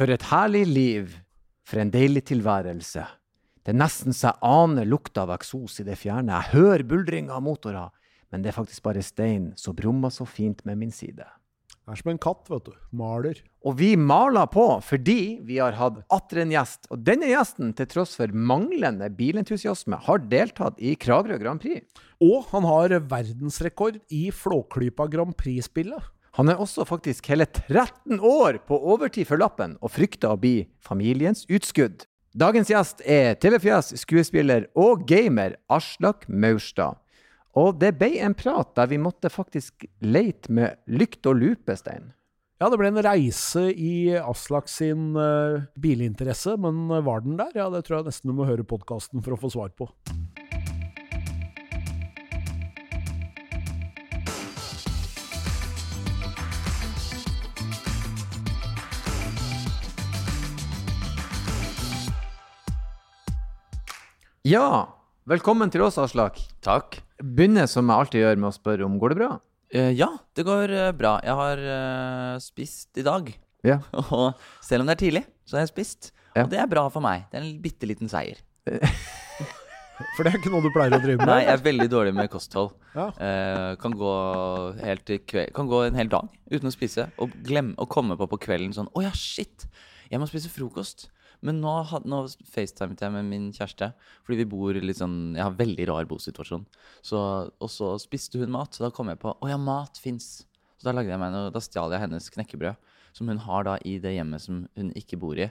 For et herlig liv. For en deilig tilværelse. Det er nesten så jeg aner lukta av eksos i det fjerne. Jeg hører buldringa av motorer. Men det er faktisk bare stein som brummer så fint med min side. Det er som en katt, vet du. Maler. Og vi maler på fordi vi har hatt atter en gjest. Og denne gjesten, til tross for manglende bilentusiasme, har deltatt i Kragerø Grand Prix. Og han har verdensrekord i Flåklypa Grand Prix-spillet. Han er også faktisk hele 13 år på overtid for lappen, og frykter å bli familiens utskudd. Dagens gjest er TV-fjes, skuespiller og gamer Aslak Maurstad. Og det ble en prat der vi måtte faktisk leite med lykt og lupe, Stein. Ja, det ble en reise i Aslak sin uh, bilinteresse, men var den der? Ja, det tror jeg nesten du må høre podkasten for å få svar på. Ja, velkommen til oss, Aslak. Takk. Begynner som jeg alltid gjør, med å spørre om går det bra. Eh, ja, det går eh, bra. Jeg har eh, spist i dag. Ja. Og selv om det er tidlig, så har jeg spist. Ja. Og det er bra for meg. Det er en bitte liten seier. For det er ikke noe du pleier å drive med? Nei, jeg er veldig dårlig med kosthold. Ja. Eh, kan, gå helt til kve- kan gå en hel dag uten å spise. Og glemme å komme på på kvelden sånn Å ja, shit! Jeg må spise frokost. Men nå, nå facetimet jeg med min kjæreste, fordi vi bor litt sånn Jeg har veldig rar bosituasjon. Så, og så spiste hun mat, så da kom jeg på Å ja, mat fins. Så da lagde jeg meg noe, da stjal jeg hennes knekkebrød, som hun har da i det hjemmet som hun ikke bor i.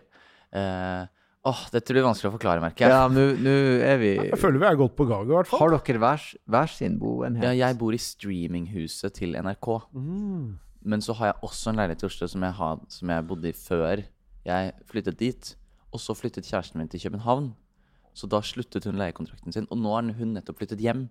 Eh, åh, dette blir vanskelig å forklare, merker jeg. Ja, nå er vi Jeg føler vi er godt på gang, i hvert fall. Har dere hver, hver sin boenhet? Ja, jeg bor i streaminghuset til NRK. Mm. Men så har jeg også en leilighet i Oslo som jeg, had, som jeg bodde i før jeg flyttet dit. Og så flyttet kjæresten min til København. Så da sluttet hun leiekontrakten sin. Og nå har hun nettopp flyttet hjem.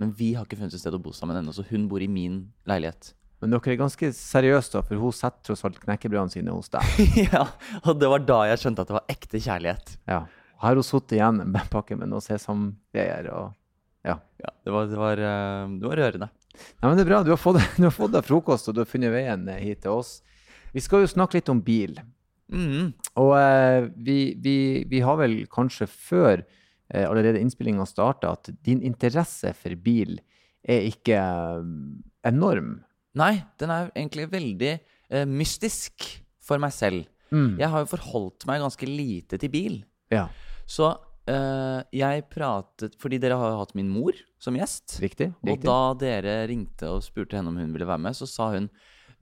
Men vi har ikke funnet et sted å bo sammen ennå, så hun bor i min leilighet. Men dere er ganske seriøse, da, for hun setter tross alt knekkebrødene sine hos deg. ja, Og det var da jeg skjønte at det var ekte kjærlighet. Ja. Og Her har hun sittet igjen med en pakke med noe sesamgreier og Ja, det var, det var, eh, det var rørende. Nei, men det er bra. Du har fått, du har fått deg frokost, og du har funnet veien eh, hit til oss. Vi skal jo snakke litt om bil. Mhm. Og eh, vi, vi, vi har vel kanskje før eh, allerede innspillinga starta, at din interesse for bil er ikke eh, enorm. Nei, den er egentlig veldig eh, mystisk for meg selv. Mm. Jeg har jo forholdt meg ganske lite til bil. Ja, Så eh, jeg pratet Fordi dere har jo hatt min mor som gjest. riktig. riktig. Og da dere ringte og spurte henne om hun ville være med, så sa hun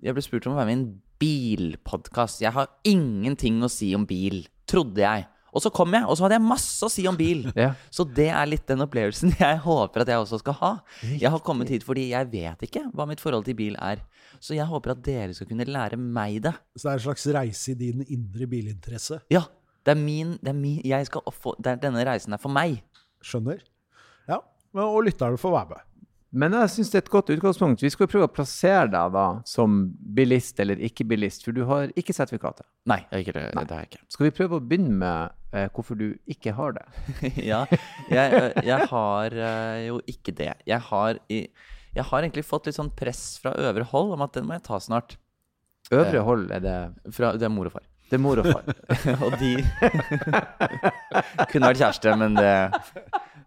Jeg ble spurt om å være med i en bilpodkast. Jeg har ingenting å si om bil, trodde jeg. Og så kom jeg, og så hadde jeg masse å si om bil. Ja. Så det er litt den opplevelsen jeg håper at jeg også skal ha. Jeg har kommet hit fordi jeg vet ikke hva mitt forhold til bil er. Så jeg håper at dere skal kunne lære meg det. Så det er en slags reise i din indre bilinteresse. Ja, det er min, det er min jeg skal få, det er, Denne reisen er for meg. Skjønner? Ja. Og lytterne får være med. Men jeg syns det er et godt utgangspunkt. Vi skal prøve å plassere deg da som bilist eller ikke-bilist, for du har ikke sertifikatet. Nei, ikke, det, det har jeg ikke. Skal vi prøve å begynne med eh, hvorfor du ikke har det? ja, jeg, jeg har jo ikke det. Jeg har, jeg har egentlig fått litt sånn press fra øvre hold om at den må jeg ta snart. Øvre hold er det Fra, det er mor og far. Det er mor og far. og de kunne vært kjæreste, men det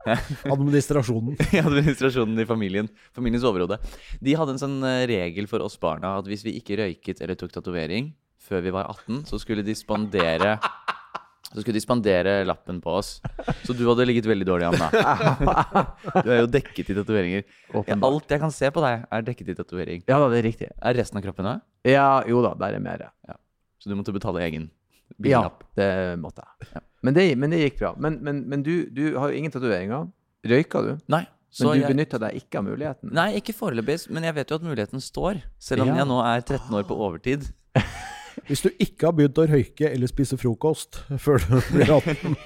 Administrasjonen. administrasjonen i familien, familiens overhode. De hadde en sånn øh, regel for oss barna at hvis vi ikke røyket eller tok tatovering før vi var 18, så skulle de spandere så skulle de spandere lappen på oss. Så du hadde ligget veldig dårlig an da. Du er jo dekket i tatoveringer. Ja, alt jeg kan se på deg, er dekket i tatovering. Ja da, det er riktig. Er resten av kroppen òg? Ja, jo da, der er mer. Så du måtte betale egen Ja, det måtte jeg. Men det, men det gikk bra. Men, men, men du, du har jo ingen tatoveringer. Røyka du? Nei. Så Men du jeg, benytta deg ikke av muligheten? nei, ikke foreløpig, men jeg vet jo at muligheten står. Selv om Ja. jeg nå er 13 år på overtid. Hvis du ikke har begynt å røyke eller spise frokost før du blir 18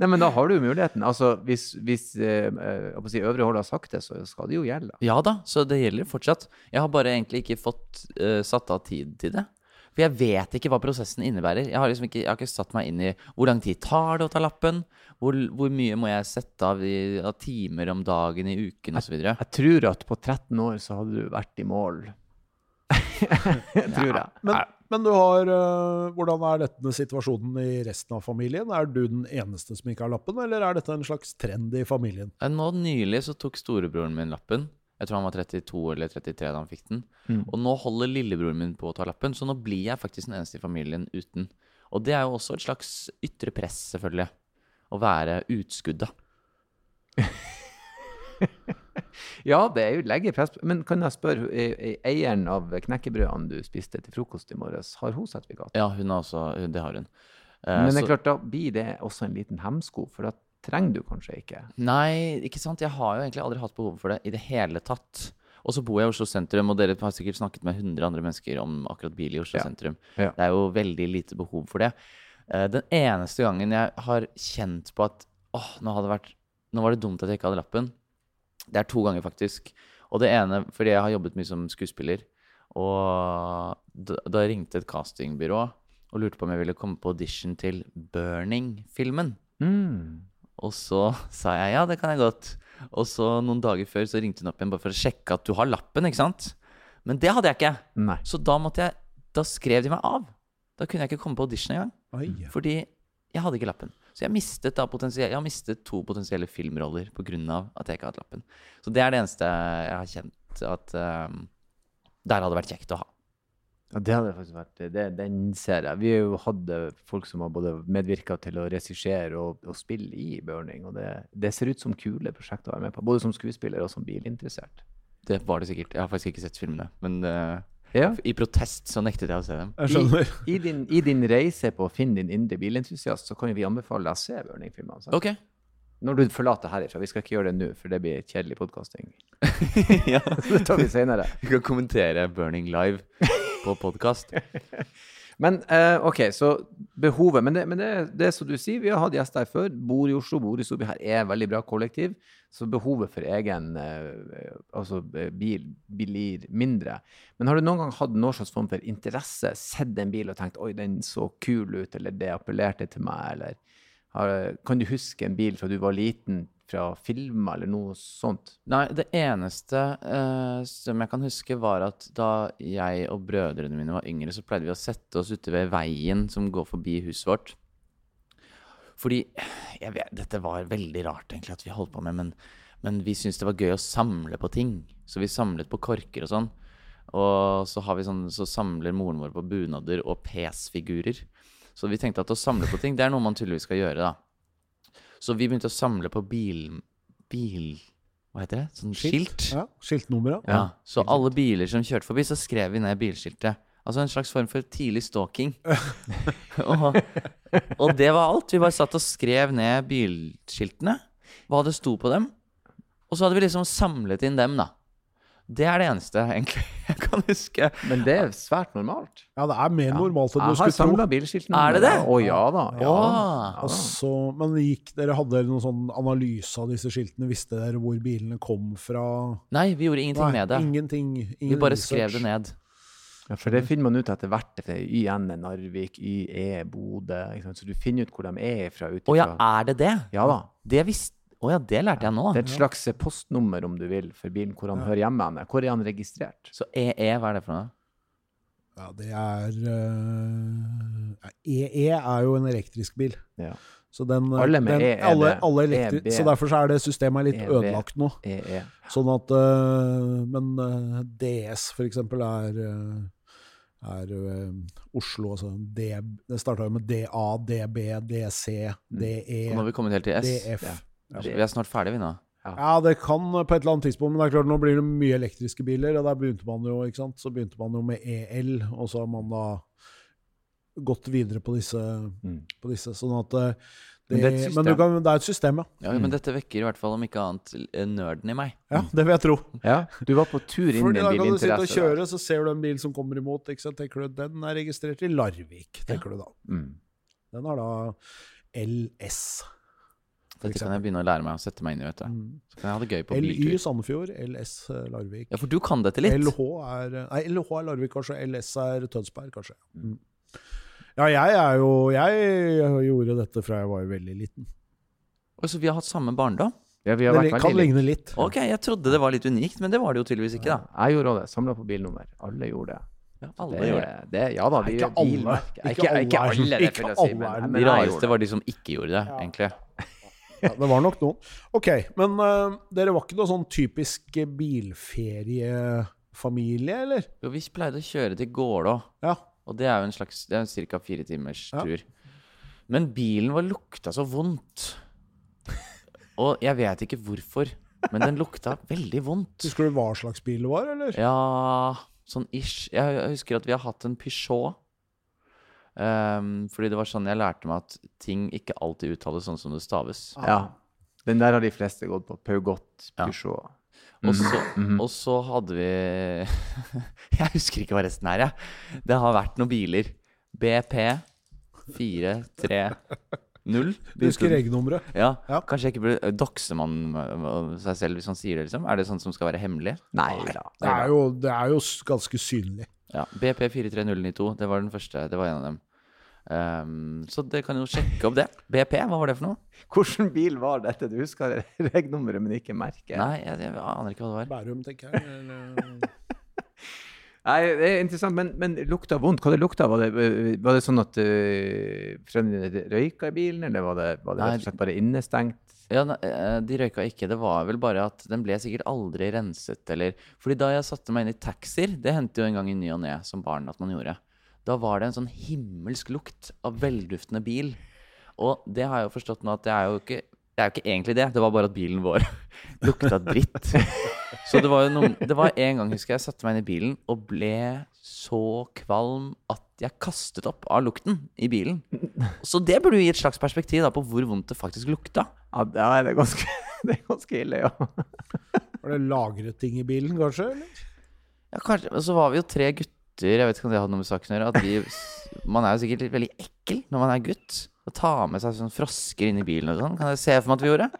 Nei, men da har du jo muligheten. Altså, hvis, hvis eh, eh, si, øvre hold har sagt det, så skal det jo gjelde. Ja da, så det gjelder fortsatt. Jeg har bare egentlig ikke fått eh, satt av tid til det. For jeg vet ikke hva prosessen innebærer. Jeg har liksom ikke, jeg har ikke satt meg inn i hvor lang tid tar det å ta lappen. Hvor, hvor mye må jeg sette av, i, av timer om dagen i uken osv. Jeg tror at på 13 år så hadde du vært i mål. tror jeg. Men Men du har uh, Hvordan er dette situasjonen i resten av familien? Er du den eneste som ikke har lappen, eller er dette en slags trend i familien? Nå nylig så tok storebroren min lappen. Jeg tror han var 32 eller 33 da han fikk den. Mm. Og nå holder lillebroren min på å ta lappen, så nå blir jeg faktisk den eneste i familien uten. Og det er jo også et slags ytre press, selvfølgelig. Å være utskudda. Ja, det er jo legger press Men kan jeg spørre, e- e- eieren av knekkebrødene du spiste til frokost i morges, har hun sertifikat? Ja, hun har også Det har hun. Eh, Men det er klart, da blir det også en liten hemsko, for da trenger du kanskje ikke. Nei, ikke sant. Jeg har jo egentlig aldri hatt behov for det i det hele tatt. Og så bor jeg i Oslo sentrum, og dere har sikkert snakket med 100 andre mennesker om akkurat bil i Oslo Ja. sentrum. Ja. Det er jo veldig lite behov for det. Eh, Den eneste gangen jeg har kjent på at åh, nå, hadde vært, nå var det dumt at jeg ikke hadde lappen, det er to ganger faktisk. Og det ene fordi jeg har jobbet mye som skuespiller. Og da, da ringte et castingbyrå og lurte på om jeg ville komme på audition til Burning-filmen. Mm. Og så sa jeg ja, det kan jeg godt. Og så noen dager før så ringte hun opp igjen bare for å sjekke at du har lappen, ikke sant? Men det hadde jeg ikke. Nei. Så da måtte jeg Da skrev de meg av. Da kunne jeg ikke komme på audition engang. Oi. Fordi jeg hadde ikke lappen. Så jeg mistet da jeg har mistet to potensielle filmroller pga. at jeg ikke har hatt lappen. Så det er det eneste jeg har kjent at um, der hadde vært kjekt å ha. Ja, det hadde faktisk vært det, Den ser jeg. Vi har jo hatt eh, folk som har både medvirka til å regissere og, og spille i Burning, og det, det ser ut som kule prosjekter å være med på. Både som skuespiller og som bilinteressert. Det var det sikkert. Jeg har faktisk ikke sett filmene. Men uh, Ja. i protest så nektet jeg å se dem. Jeg skjønner. I, din, I din reise på å finne din indre bilentusiast, så kan vi anbefale deg å se Burning-filmene. Okay. Ok. Når du forlater herifra. Vi skal ikke gjøre det nå, for det blir kjedelig podkasting. ja. Det tar vi senere. Vi kan kommentere Burning live på podkast. Men eh, OK, så behovet Men, det, men det, det er som du sier, vi har hatt gjester her før. Bor i Oslo, bor i Storby. Her er veldig bra kollektiv. Så behovet for egen eh, altså eh, bil blir mindre. Men har du noen gang hatt noen slags form for interesse? Sett en bil og tenkt oi, den så kul ut, eller det appellerte til meg, eller har, Kan du huske en bil fra du var liten, fra filmer, eller noe sånt? Nei, det eneste eh, som jeg kan huske, var at da jeg og brødrene mine var yngre, så pleide vi å sette oss ute ved veien som går forbi huset vårt. Fordi jeg vet, Dette var veldig rart egentlig at vi holdt på med, men, men vi syntes det var gøy å samle på ting. Så vi samlet på korker og sånn. Og så, sånn, så samler moren vår på bunader og PS-figurer. Så vi tenkte at å samle på ting, det er noe man tydeligvis skal gjøre, da. Så vi begynte å samle på bil... Bil... Hva heter det? Sånn skilt? Ja, Skiltnummer, ja. Ja, så alle biler som kjørte forbi, så skrev vi ned bilskiltet. Altså en slags form for tidlig stalking. og, og det var alt. Vi bare satt og skrev ned bilskiltene. Hva det sto på dem. Og så hadde vi liksom samlet inn dem, da. Det er det eneste egentlig jeg kan huske. Men det er svært normalt. Ja, det er mer normalt enn du Jeg har skulle tro. samla bilskiltene. Er det det? Å ja da. Ja. ja. Og så, men gikk dere hadde noen sånn analyse av disse skiltene? Visste dere hvor bilene kom fra? Nei, vi gjorde ingenting Nei, med det. Ingenting. Ingen Vi bare research. skrev det ned. Ja, for det finner man ut etter hvert. Det er YN er Narvik, YE Bodø. ikke? Så du finner ut hvor de er fra. Å ja, er det det? ja da. Det visste Å ja, det lærte jeg nå. Det er et slags postnummer, om du vil, for bilen, hvor han hører hjemme. henne. Hvor er han registrert? Så EE, hva er det for noe? Ja, det er uh, EE er jo en elektrisk bil. Ja. Så den, eh, Alle med den, E er alle, alle elektri- e, Så derfor så er det systemet litt e, ødelagt nå. EE. Sånn at eh, Men eh, DS, for eksempel, er eh, er eh, Oslo, altså D, Det starta jo med DA, DB, DC, DE, Og nå har vi kommet helt til S. DF. Ja. Ja, Vi er snart ferdige, vi nå. Ja, det kan på et eller annet tidspunkt, men det er klart nå blir det mye elektriske biler, og der begynte man jo, ikke sant, så begynte man jo med EL, og så har man da gått videre på disse, Mm. på disse sånn at det, Men det, er men kan, det er et system, ja. Ja, Men dette vekker i hvert fall om ikke annet eh, nerden i meg. Ja, det vil jeg tro. Ja, du var på tur inn Fordi i da en kan du sitte og bilinteresse. kjøre, så ser du en bil som kommer imot, ikke sant, tenker du, den er registrert i Larvik, tenker du da. Mm. Den har da LS. Dette kan jeg begynne å lære meg å sette meg inn i. vet du. Mm. Så kan jeg ha det gøy på LY. Sandefjord, LS eh, Larvik. Ja, for du kan dette litt. LH er Nei, LH er Larvik, kanskje. LS er Tønsberg, kanskje. Mm. Ja, jeg er jo Jeg gjorde dette fra jeg var veldig liten. Og så vi har hatt samme barndom? Ja, vi har Det vært kan veldig ligne litt. Ok, jeg trodde det var litt unikt, men det var det jo tydeligvis ikke, da. Jeg gjorde det. Samla på bilnummer. Alle gjorde det. Ja, alle Det, gjorde det. det, ja da, vi Ikke alle. Ikke Ikke, ikke alle alle, det ikke alle. si. alle er- Men, De men rareste var de som ikke gjorde det, egentlig. Ja, det var nok noen. Ok, men uh, dere var ikke noe sånn typisk bilferiefamilie, eller? Jo, vi pleide å kjøre til Gålå, Ja. og det er jo en slags Det er en ca. fire timers Ja. tur. Men bilen var lukta så vondt. Og jeg vet ikke hvorfor, men den lukta veldig vondt. Husker du hva slags bil det var, eller? Ja, sånn ish. Jeg jeg husker at vi har hatt en Peugeot. Ehm, fordi det var sånn jeg lærte meg at ting ikke alltid uttales sånn som det staves. Ja. Den der har de fleste gått på. Peugeot, Ja. Og så, mhm. og så hadde vi Jeg husker ikke hva resten er, jeg. Det har vært noen biler. BP 430. Du husker regnummeret? Ja, Ja. Kanskje jeg ikke burde dokse man seg selv hvis man sier det, liksom? Er det sånt som skal være hemmelig? Nei da. Det er jo, det er jo ganske synlig. Ja. BP 43092, det var den første. Det var en av dem. Um, så det kan jo sjekke opp det. BP, hva var det for noe? Hvilken bil var dette? Du husker regnummeret, men ikke merket. Nei, jeg, jeg aner ikke hva det var. Bærum, tenker jeg. Eller, Nei, det er interessant, men, men lukta vondt. Hva det lukta? Var det, var det sånn at uh, foreldrene dine røyka i bilen, eller var det, var det Nei. rett og slett bare innestengt? Ja, eh, De røyka ikke. Det var vel bare at den ble sikkert aldri renset, eller Fordi da jeg satte meg inn i taxier, det hendte jo en gang i ny og ne som barn at man gjorde, da var det en sånn himmelsk lukt av velduftende bil. Og det har jeg jo forstått nå at det er jo ikke det er jo ikke egentlig det, det var bare at bilen vår lukta dritt. Så det var jo noen Det var en gang, husker jeg, jeg satte meg inn i bilen og ble så kvalm at jeg kastet opp av lukten i bilen. Så det burde jo gi et slags perspektiv da på hvor vondt det faktisk lukta. Ja, det er ganske, det er ganske ille, ja. var det lagret ting i bilen, kanskje? Eller? Ja, kanskje, men så var vi jo tre gutter. Jeg vet ikke om det hadde noe med saken å gjøre. At vi, man er jo sikkert litt veldig ekkel når man er gutt. Å ta med seg sånn frosker inn i bilen og sånn. Kan jeg se for meg at vi gjorde?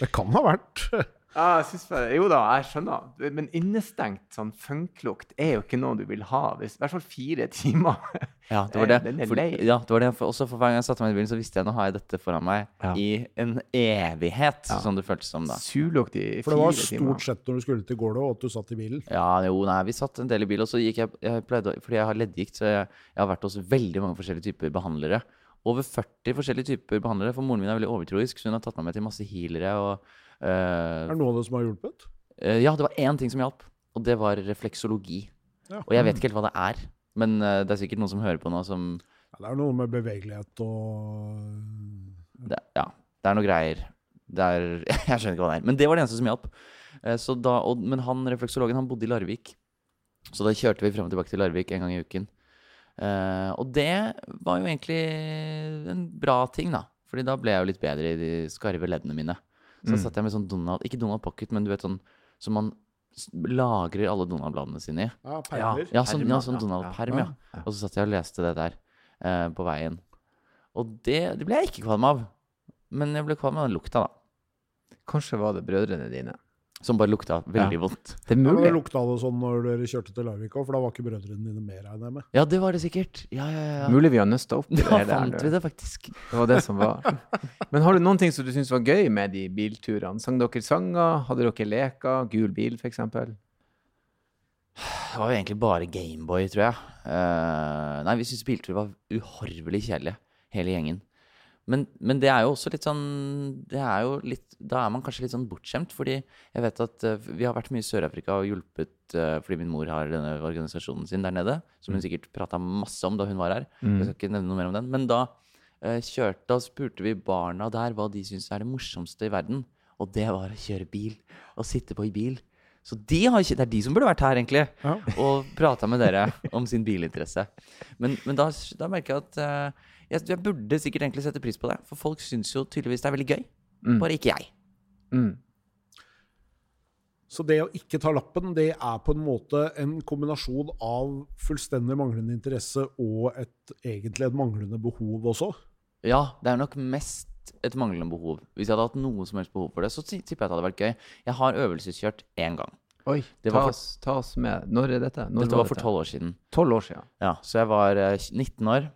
Det kan ha vært. Ja jeg synes bare, jo da, jeg skjønner. Men innestengt sånn funklukt er jo ikke noe du vil ha. Hvis, I hvert fall fire timer. Ja, det var det. Den er For, lei. ja, det var det. For, også for hver gang jeg satte meg i bilen, så visste jeg nå har jeg dette foran meg Ja. i en evighet, Ja. som det føltes som da. Surlukt i fire timer. For det var timer. stort sett når du skulle til Gålå, og at du satt i bilen. Ja, jo, nei, vi satt en del i bil, og så gikk jeg, jeg pleide, Fordi jeg har leddgikt, så jeg, jeg har vært hos veldig mange forskjellige typer behandlere. Over 40 forskjellige typer behandlere, for moren min er veldig overtroisk, så hun har tatt meg med til masse healere og uh, Er det noe av det som har hjulpet? Uh, ja, det var én ting som hjalp, og det var refleksologi. Ja. Og jeg vet ikke helt hva det er, men uh, det er sikkert noen som hører på nå som Ja, det er noe med bevegelighet og det, Ja, det er noe greier. Det er, jeg skjønner ikke hva det er. Men det var det eneste som hjalp. Da, og, men han refleksologen han bodde i Larvik, så da kjørte vi frem og tilbake til Larvik en gang i uken. Eh, og det var jo egentlig en bra ting, da. Fordi da ble jeg jo litt bedre i de skarve leddene mine. Så Mm. satt jeg med sånn Donald Ikke Donald Pocket, men du vet sånn som man lagrer alle Donald-bladene sine i. Ja, permer. Ja, sånn, ja, sånn ja. Donald-perm, ja. Ja. Og så satt jeg og leste det der eh, på veien. Og det, det ble jeg ikke kvalm av. Men jeg ble kvalm av den lukta, da. Kanskje var det brødrene dine. Som bare lukta veldig Ja. vondt. Det er mulig. Ja, lukta det sånn når dere kjørte til Larvik òg, for da var ikke brødrene dine med, regner jeg med. Ja, det var det sikkert. Ja, ja, ja. Mulig vi har nøsta opp i det Da fant vi det faktisk. Det var det som var. Men har du noen ting som du syns var gøy med de bilturene? Sang dere sanger? Hadde dere leker? Gul bil, f.eks.? Det var jo egentlig bare Gameboy, tror jeg. Uh, nei, vi syntes bilturer var uhorvelig kjedelige, hele gjengen. Men, men det er jo også litt sånn Det er jo litt Da er man kanskje litt sånn bortskjemt, fordi jeg vet at uh, vi har vært mye i Sør-Afrika og hjulpet uh, fordi min mor har denne organisasjonen sin der nede, som hun sikkert prata masse om da hun var her. Jeg skal ikke nevne noe mer om den. Men da uh, kjørte Da spurte vi barna der hva de syns er det morsomste i verden. Og det var å kjøre bil. Å sitte på i bil. Så de har, det er de som burde vært her, egentlig, Ja. og prata med dere om sin bilinteresse. Men, men da, da merker jeg at jeg, jeg burde sikkert egentlig sette pris på det. For folk syns jo tydeligvis det er veldig gøy. Mm. Bare ikke jeg. Mm. Så det å ikke ta lappen, det er på en måte en kombinasjon av fullstendig manglende interesse og et, egentlig et manglende behov også. Ja, det er nok mest et manglende behov. Hvis jeg hadde hatt noe som helst behov for det, så tipper jeg at det hadde vært gøy. Jeg har øvelseskjørt én gang. Oi, Det ta, oss, ta oss med. Når er dette? Når Dette var for tolv år siden. 12 år siden. Ja, Så jeg var eh, 19 år.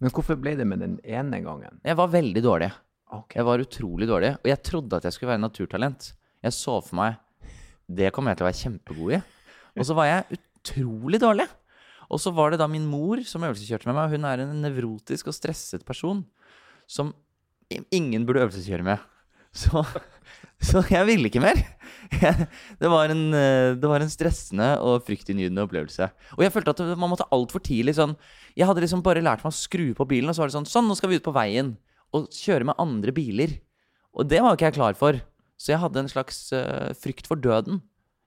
Men hvorfor ble det med den ene gangen? Jeg var veldig dårlig. Okay. Jeg var utrolig dårlig. Og jeg trodde at jeg skulle være naturtalent. Jeg så for meg det kommer jeg til å være kjempegod i. Og så var jeg utrolig dårlig. Og så var det da min mor som øvelseskjørte med meg. Hun er en nevrotisk og stresset person som ingen burde øvelseskjøre med. Så, så jeg ville ikke mer. Det, var en, eh, det var en stressende og fryktinngytende opplevelse. Og jeg følte at man måtte altfor tidlig sånn Jeg hadde liksom bare lært meg å skru på bilen, og så var det sånn Sånn, nå skal vi ut på veien. Og kjøre med andre biler. Og det var ikke jeg klar for. Så jeg hadde en slags uh, frykt for døden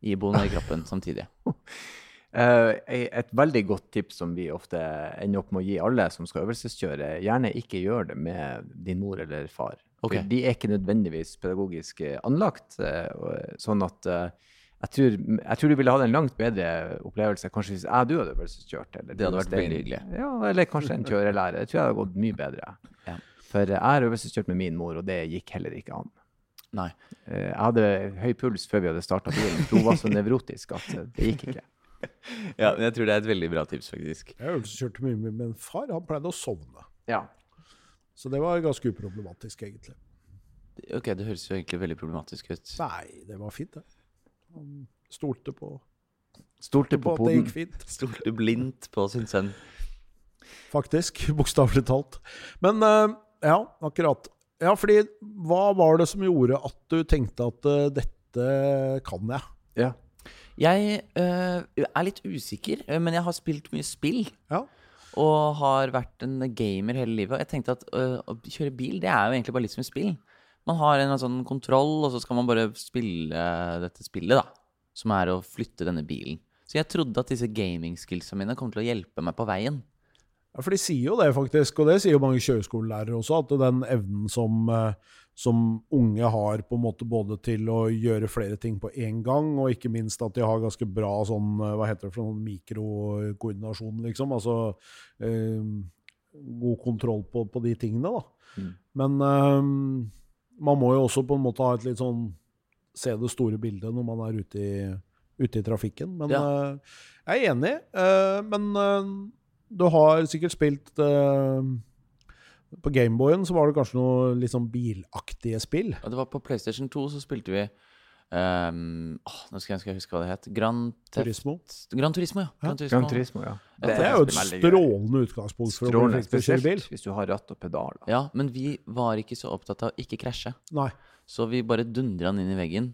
iboende i kroppen samtidig. Uh, et veldig godt tips som vi ofte ender opp med å gi alle som skal øvelseskjøre, gjerne ikke gjør det med din mor eller far. Ok. For De er ikke nødvendigvis pedagogisk eh, anlagt. eh, Sånn at eh, jeg tror, jeg tror du ville hatt en langt bedre opplevelse kanskje hvis jeg du hadde øvelseskjørt. Eller Det hadde vært veldig hyggelig. Ja, eller kanskje en kjørelærer. Det tror jeg hadde gått mye bedre. Ja. For eh, jeg har øvelseskjørt med min mor, og det gikk heller ikke an. Nei. Eh, Jeg hadde høy puls før vi hadde starta bilen, hun var så nevrotisk at eh, det gikk ikke. Ja, men jeg tror det er et veldig bra tips, faktisk. Jeg øvelseskjørte mye med min far. Han pleide å sovne. Ja. Så det var ganske uproblematisk, egentlig. Ok, det høres jo egentlig veldig problematisk ut. Nei, det var fint, det. Han stolte på, Stolte på på at det gikk fint. Stolte blindt på sin sønn. Faktisk. Bokstavelig talt. Men eh, ja, akkurat. Ja, fordi hva var det som gjorde at du tenkte at uh, dette kan jeg? Ja. Jeg uh, er litt usikker, men jeg har spilt mye spill. Ja. Og har vært en gamer hele livet. Og jeg tenkte at øh, å kjøre bil, det er jo egentlig bare litt som et spill. Man har en sånn kontroll, og så skal man bare spille dette spillet, da. Som er å flytte denne bilen. Så jeg trodde at disse gaming-skillsene mine kom til å hjelpe meg på veien. Ja, For de sier jo det, faktisk, og det sier jo mange kjøreskolelærere også, at den evnen som, eh, som unge har på en måte både til å gjøre flere ting på én gang, og ikke minst at de har ganske bra sånn, eh, hva heter det for noen mikrokoordinasjon, liksom. Altså eh, god kontroll på, på de tingene, da. Mm. Men eh, man må jo også på en måte ha et litt sånn Se det store bildet når man er ute i, ute i trafikken. Men Ja. eh, jeg er enig. eh, men eh, du har sikkert spilt På Gameboyen så var det kanskje noe litt sånn bilaktige spill. Og det var på PlayStation 2 så spilte vi um, åh, Nå skal jeg, skal jeg huske hva det het. Gran Theft- Turismo. Gran Turismo, ja. Gran Turismo. Gran Turismo, ja. Det er jo et strålende utgangspunkt for å bli Strålende, flink å kjøre bil. hvis du har ratt og pedal. Ja, men vi var ikke så opptatt av å ikke krasje. Nei. Så vi bare dundra den inn i veggen.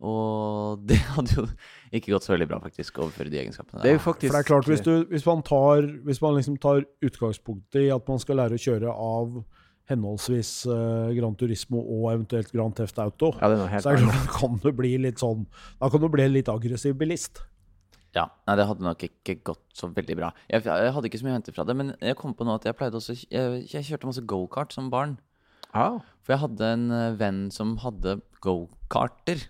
Og det hadde jo ikke gått så veldig bra, faktisk, å overføre de egenskapene. Det er faktisk For det er klart, hvis, du, hvis man, tar, hvis man liksom tar utgangspunktet i at man skal lære å kjøre av henholdsvis uh, Gran Turismo og eventuelt Grand Theft Auto, Ja, det er helt så er det klart, da kan du bli litt sånn Da kan du bli en litt aggressiv bilist. Ja, nei, det hadde nok ikke gått så veldig bra. Jeg, jeg hadde ikke så mye å hente fra det, men jeg kom på nå at jeg pleide også Jeg, jeg kjørte masse gokart som barn. Ah. For jeg hadde en eh, venn som hadde gokarter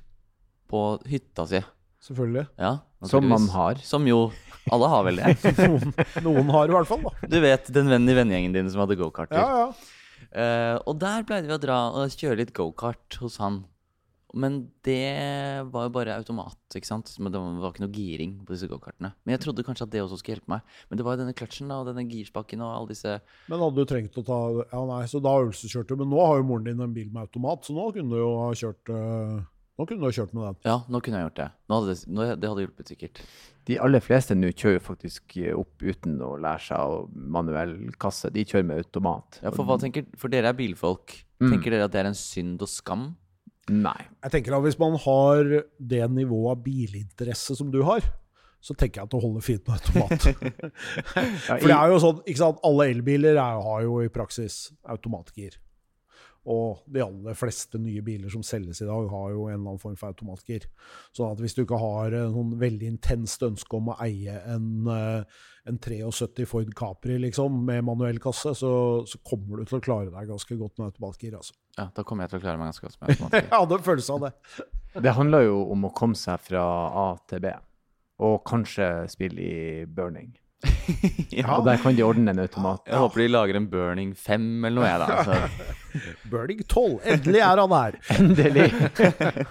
på hytta si. Selvfølgelig. Ja, Som man har. Som jo Alle har vel det. Noen, noen har i hvert fall, da. Du vet den vennen i vennegjengen din som hadde gokarter. Ja, ja. uh, og der pleide vi å dra og kjøre litt gokart hos han. Men det var jo bare automat, ikke sant? Men det var ikke noe giring på disse gokartene. Men jeg trodde kanskje at det også skulle hjelpe meg. Men det var jo denne kløtsjen og denne girspakken og alle disse Men hadde du trengt å ta Ja, nei, så da øvelseskjørte du. Men nå har jo moren din en bil med automat, så nå kunne du jo ha kjørt eh, Nå kunne du ha kjørt med den. Ja, nå kunne jeg gjort det. Nå hadde det, nå, det hadde hjulpet sikkert. De aller fleste nå kjører jo faktisk opp uten å lære seg å manuell kasse. De kjører med automat. Ja, For hva tenker For dere er bilfolk. Mm. Tenker dere at det er en synd og skam? Nei. Jeg tenker at Hvis man har det nivået av bilinteresse som du har, så tenker jeg at det holder fint med automat. For det er jo sånn, ikke sant, Alle elbiler er, har jo i praksis automatgir. Og de aller fleste nye biler som selges i dag, har jo en eller annen form for automatgir. Så at hvis du ikke har en sånn veldig intenst ønske om å eie en, eh, en 73 Ford Capri liksom, med manuell kasse, så, så kommer du til å klare deg ganske godt med automatgir. Altså. Ja, da kommer jeg til å klare meg ganske godt med automatgir. ja, det føles av det. Det handler jo om å komme seg fra A til B. Og kanskje spille i burning. ja. Og der kan de ordne en automat. Jeg håper de lager en Burning 5 eller noe, jeg, da. Så. Burning 12, endelig er han her! Endelig!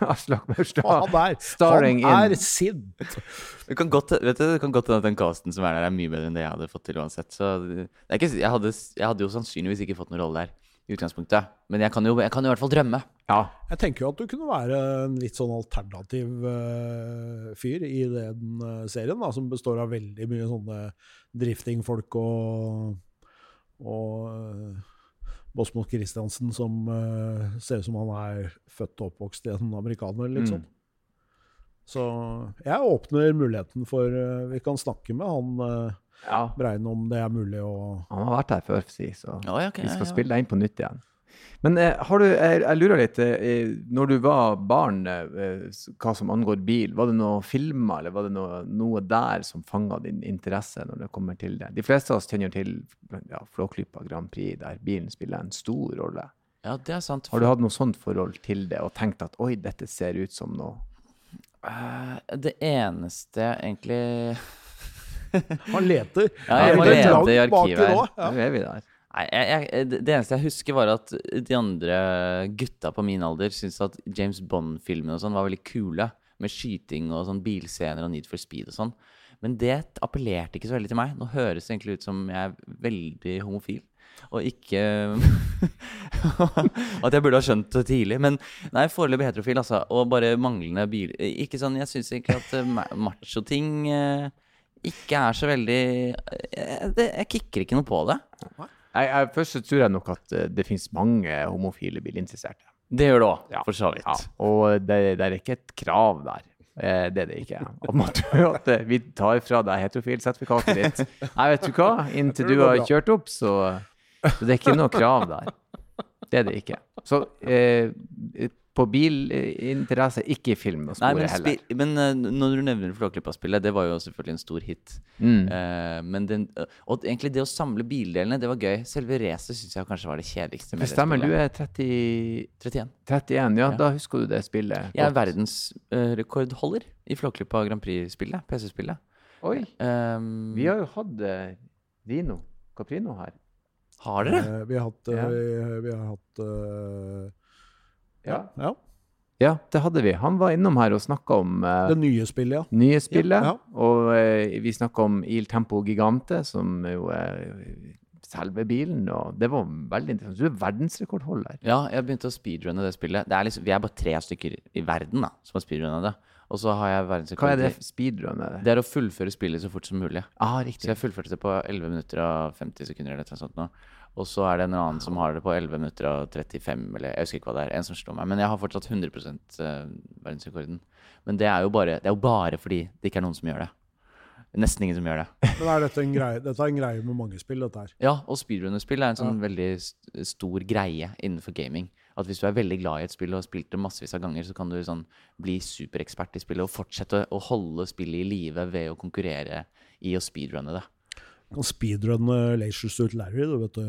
Aslak Maurstad. Han er, er sint! Det kan godt vet du, det kan godt hende at den casten som er der, er mye bedre enn det jeg hadde fått til uansett. Så det er ikke, jeg, hadde, jeg hadde jo sannsynligvis ikke fått noen rolle der. I utgangspunktet. Men jeg kan jo, jeg kan jo i hvert fall drømme. Ja. Jeg tenker jo at du kunne være en litt sånn alternativ uh, fyr i den uh, serien, da, som består av veldig mye sånne driftingfolk og, og uh, Bosmo Christiansen som eh, ser ut som han er født og oppvokst i en amerikaner, liksom. Mm. Så jeg åpner muligheten for eh, Vi kan snakke med han uh, ja. Brein om det er mulig å Han har vært her før, si, så oh, ja, okay, vi skal ja, ja. spille deg inn på nytt igjen. Men eh, har du, jeg, jeg lurer litt, eh, når du var barn, eh, hva som angår bil, var det noe filmer, eller var det noe, noe der som fanga din interesse når det kommer til det? De fleste av oss kjenner til ja, Flåklypa Grand Prix, der bilen spiller en stor rolle. Ja, det er sant. Har du hatt noe sånt forhold til det, og tenkt at oi, dette ser ut som noe Uh, Det eneste egentlig Han leter. Ja, jeg må lete i arkivet her. Ja. Vi der. Nei, jeg, jeg, det det eneste jeg husker, var at de andre gutta på min alder syntes at James Bond-filmene og sånn var veldig kule. Med skyting og sånn bilscener og Need for Speed og sånn. Men det appellerte ikke så veldig til meg. Nå høres det egentlig ut som jeg er veldig homofil. Og ikke At jeg burde ha skjønt det tidlig. Men nei, foreløpig heterofil, altså. Og bare manglende bil... Ikke sånn, Jeg syns egentlig at eh, macho-ting eh, ikke er så veldig Jeg, det, Jeg kicker ikke noe på det. Jeg, jeg, først så tror jeg nok at eh, det finnes mange homofile bilinteresserte. Det gjør det òg, Ja. for så vidt. Ja, og det, det er ikke et krav der. Eh, Det er det ikke. At man tror at eh, vi tar fra deg heterofilsertifikatet ditt. Nei, vet du hva? Inntil du har kjørt opp, så, så det er ikke noe krav der. Det er det ikke. Så eh, på bilinteresse, ikke i film og Nei, spore men, heller. men eh, når du nevner Flåklypa-spillet, det var jo selvfølgelig en stor hit. Mm. Uh, men den, og egentlig det å samle bildelene, det var gøy. Selve racet syns jeg kanskje var det kjedeligste. med Det stemmer, du er 30, 31. 31. Ja, Ja. da husker du det spillet. Jeg er verdensrekordholder verdensrekordholder i Flåklypa Grand Prix-spillet. PC-spillet. Oi, Um, vi har jo hatt Vino. Dino Caprino her. Har dere? Eh, Vi har hatt, Ja. vi, vi har hatt eh, Ja. ja. Ja, det hadde vi. Han var innom her og snakka om uh, Det nye spillet, ja. nye spillet. Ja, ja. Og uh, vi snakka om Il Tempo Gigante, som jo er selve bilen. Og det var veldig interessant. Du er verdensrekordholder. Ja, jeg begynte å speedrunne det spillet. Det er liksom, vi er bare tre stykker i verden da, som har speedrunna det. Og så har jeg verdensrekord Hva er det speedrun? Det? Er å fullføre spillet så fort som mulig. Ah, riktig. Så jeg fullførte det på 11 minutter og 50 sekunder eller noe sånt nå. Og så er det en annen som har det på 11 minutter og 35, eller jeg husker ikke hva det er. En som slår meg. Men jeg har fortsatt 100 eh, verdensrekorden. Men det er jo bare, det er jo bare fordi det ikke er noen som gjør det. Nesten ingen som gjør det. Men er dette en greie, dette er en greie med mange spill, dette her. Ja, og speedrunnerspill er en sånn veldig st stor greie innenfor gaming. At hvis du er veldig glad i et spill og har spilt det massevis av ganger, så kan du sånn bli superekspert i spillet og fortsette å holde spillet i live ved å konkurrere i å speedrunne det. Kan speedrunne Leisure Suit Larry, du vet du,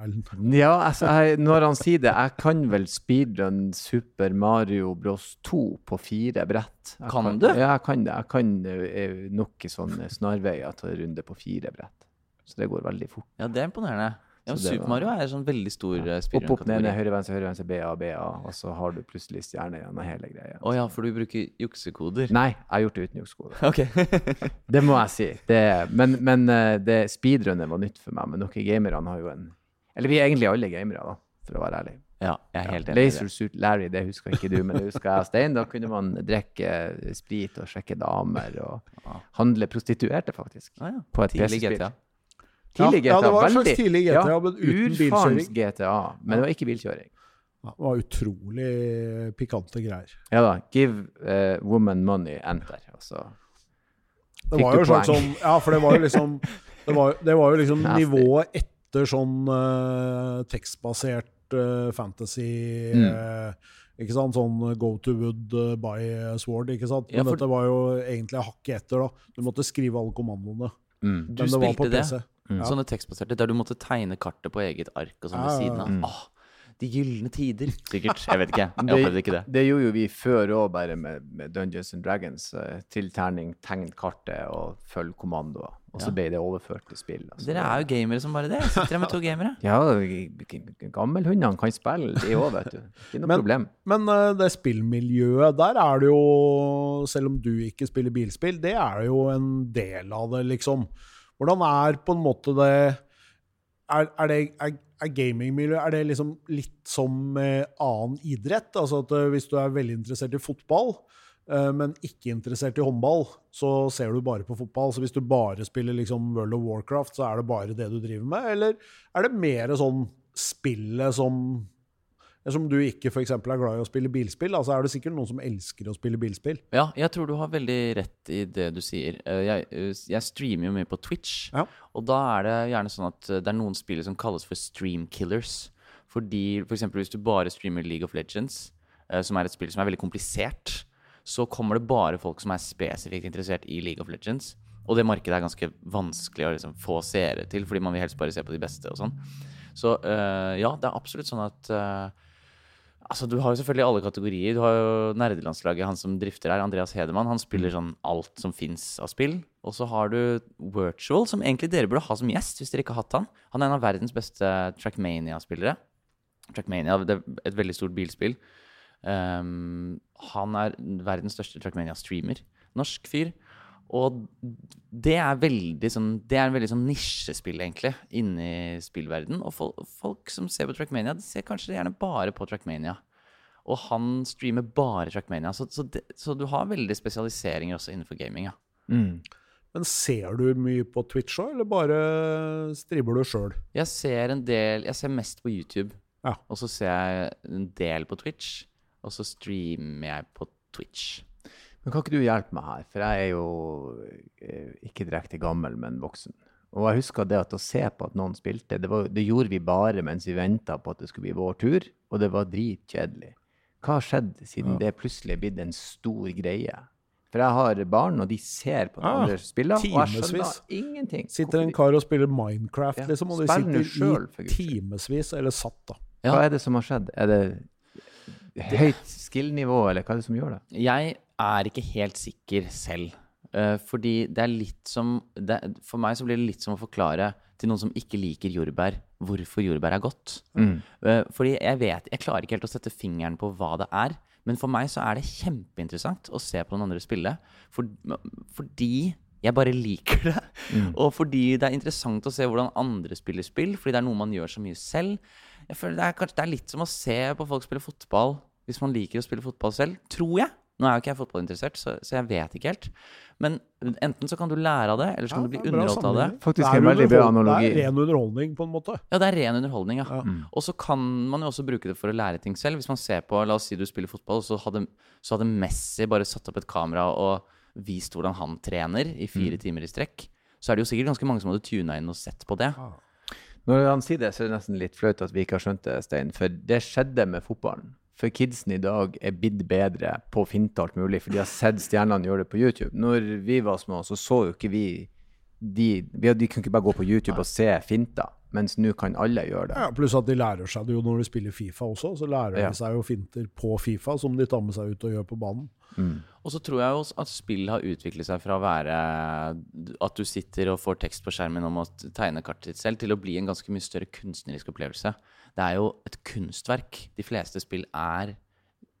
Erlend. Ja, altså, jeg, når han sier det, jeg kan vel speedrun Super Mario Bros 2 på fire brett. Jeg Kan du? Ja, jeg kan det. Jeg kan eh, nok sånne snarveier til en runde på fire brett. Så det går veldig fort. Ja, det er imponerende. Ja, Super Mario er en sånn veldig stor ja. Opp, opp, ned, høyre, venstre, høyre, venstre, BA, BA, og så har du plutselig stjerne gjennom hele greia. Å ja, for du bruker juksekoder? Nei, jeg har gjort det uten juksekoder. Ok. Det må jeg si. Det, men men eh, det speedrunnet var nytt for meg. Men dere gamerne har jo en Eller vi er egentlig alle gamere, da, for å være ærlig. ja, jeg er helt enig Laser. Suit Larry, det husker ikke du, men det husker jeg og Stein. Da kunne man drikke sprit og sjekke damer og handle prostituerte, faktisk. Ah, ja. På et PC-spill. GTA. Tidlig Ja, ja, det var en slags tidlig GTA, men uten bilkjøring. GTA, men det var ikke bilkjøring. Ja, det var utrolig pikante greier. Ja da. Give uh, woman money, enter. Og Det Fikk var jo du sånn poeng? Sånn, Ja, for det var jo liksom Det var, det var jo liksom nivået etter sånn uh, tekstbasert uh, fantasy Mm. eh, Ikke sant? Sånn go to wood, uh, buy sword, ikke sant? Men Ja, for- dette var jo egentlig hakket etter, da. Du måtte skrive alle kommandoene. Mm. Du Men det var på spilte det? Ja. Sånne tekstbaserte der du måtte tegne kartet på eget ark og sånn ved Ja, ja, siden av. Mm. Åh, de gylne tider. Sikkert. Jeg vet ikke. Jeg Det- opplevde ikke det. Det gjorde jo vi før òg, bare med, med Dungeons and Dragons. Eh, til terning, tegn kartet og følg kommandoer. Og så Ja. ble det overført til spill. Altså, Dere er jo gamere som bare det. Sitter her med to gamere. Ja, gammelhundene kan spille, de òg, vet du. Ikke noe Men- problem. Men eh, det spillmiljøet, der er det jo, selv om du ikke spiller bilspill, det er jo en del av det, liksom. Hvordan er på en måte det Er, er, det, er, er gamingmiljøet er liksom litt som eh, annen idrett? Altså at eh, Hvis du er veldig interessert i fotball, eh, men ikke interessert i håndball, så ser du bare på fotball. Så hvis du bare spiller liksom World of Warcraft, så er det bare det du driver med? Eller er det mer sånn spillet som som du ikke for eksempel, er glad i å spille bilspill, altså er det sikkert noen som elsker å spille bilspill. Ja, jeg tror du har veldig rett i det du sier. Eh, Jeg, eh, jeg streamer jo mye på Twitch, Ja. og da er det gjerne sånn at eh, det er noen spill som kalles for stream killers. Fordi for eksempel hvis du bare streamer League of Legends, som er et spill som er veldig komplisert, så kommer det bare folk som er spesifikt interessert i League of Legends. Og det markedet er ganske vanskelig å liksom få seere til, fordi man vil helst bare se på de beste og sånn. Så eh, ja, det er absolutt sånn at eh, Altså, Du har jo selvfølgelig alle kategorier. Du har jo nerdelandslaget, han som drifter her, Andreas Hedemann. Han spiller sånn alt som fins av spill. Og så har du Virtual, som egentlig dere burde ha som gjest hvis dere ikke har hatt han. Han er en av verdens beste Trackmania-spillere. Trackmania det er et veldig stort bilspill. Um, han er verdens største Trackmania-streamer. Norsk fyr. Og det er veldig sånn Det er en veldig sånn nisjespill, egentlig, inni spillverden. Og folk, folk som ser på Trackmania, de ser kanskje gjerne bare på Trackmania. Og han streamer bare Trackmania. Så, så, det, så du har veldig spesialiseringer også innenfor gaming. ja. Mm. Men ser du mye på Twitch òg, eller bare streamer du sjøl? Jeg ser en del Jeg ser mest på YouTube. Ja. Og så ser jeg en del på Twitch. Og så streamer jeg på Twitch. Men kan ikke du hjelpe meg her? For jeg er jo eh, ikke direkte gammel, men voksen. Og jeg husker det at å se på at noen spilte, det, var, det gjorde vi bare mens vi venta på at det skulle bli vår tur, og det var dritkjedelig. Hva har skjedd siden det plutselig er blitt en stor greie? For jeg har barn, og de ser på Ah, andre spiller, og jeg skjønner ingenting. Sitter en kar og spiller Minecraft, Ja, liksom, og de sitter selv, i timevis, eller satt, da. Ja. Hva er det som har skjedd? Er det høyt skill-nivå, eller hva er det som gjør det? Jeg er ikke helt sikker selv. Uh, fordi det er litt som det, For meg så blir det litt som å forklare til noen som ikke liker jordbær, hvorfor jordbær er godt. Eh, fordi jeg vet Jeg klarer ikke helt å sette fingeren på hva det er. Men for meg så er det kjempeinteressant å se på noen andre spille. For, fordi jeg bare liker det. Og fordi det er interessant å se hvordan andre spiller spill. Fordi det er noe man gjør så mye selv. Jeg føler det er, kanskje, det er litt som å se på folk spille fotball hvis man liker å spille fotball selv. Tror jeg. Nå er jo ikke jeg fotballinteressert, så, så jeg vet ikke helt. Men enten så kan du lære av det, eller så kan du bli er underholdt av det. Faktisk Det er. Det er ren underholdning, på en måte. Ja, det er ren underholdning, ja. Ja. Og så kan man jo også bruke det for å lære ting selv. Hvis man ser på, La oss si du spiller fotball, og så hadde, så hadde Messi bare satt opp et kamera og vist hvordan han trener i fire timer i strekk. Så er det jo sikkert ganske mange som hadde tuna inn og sett på det. Når han sier det, så er det nesten litt flaut at vi ikke har skjønt det, Stein. For det skjedde med fotballen. For kidsen i dag er blitt bedre på å finte alt mulig, for de har sett stjernene gjøre det på YouTube. Når vi var små, så så jo ikke vi de, vi, de kunne ikke bare gå på YouTube og se finter, mens nå kan alle gjøre det. Ja, pluss at de lærer seg det jo når de spiller Fifa også. Så lærer Ja. de seg jo finter på Fifa som de tar med seg ut og gjør på banen. Og så tror jeg også at spill har utviklet seg fra å være at du sitter og får tekst på skjermen om å tegne kartet ditt selv, til å bli en ganske mye større kunstnerisk opplevelse. Det er jo et kunstverk. De fleste spill er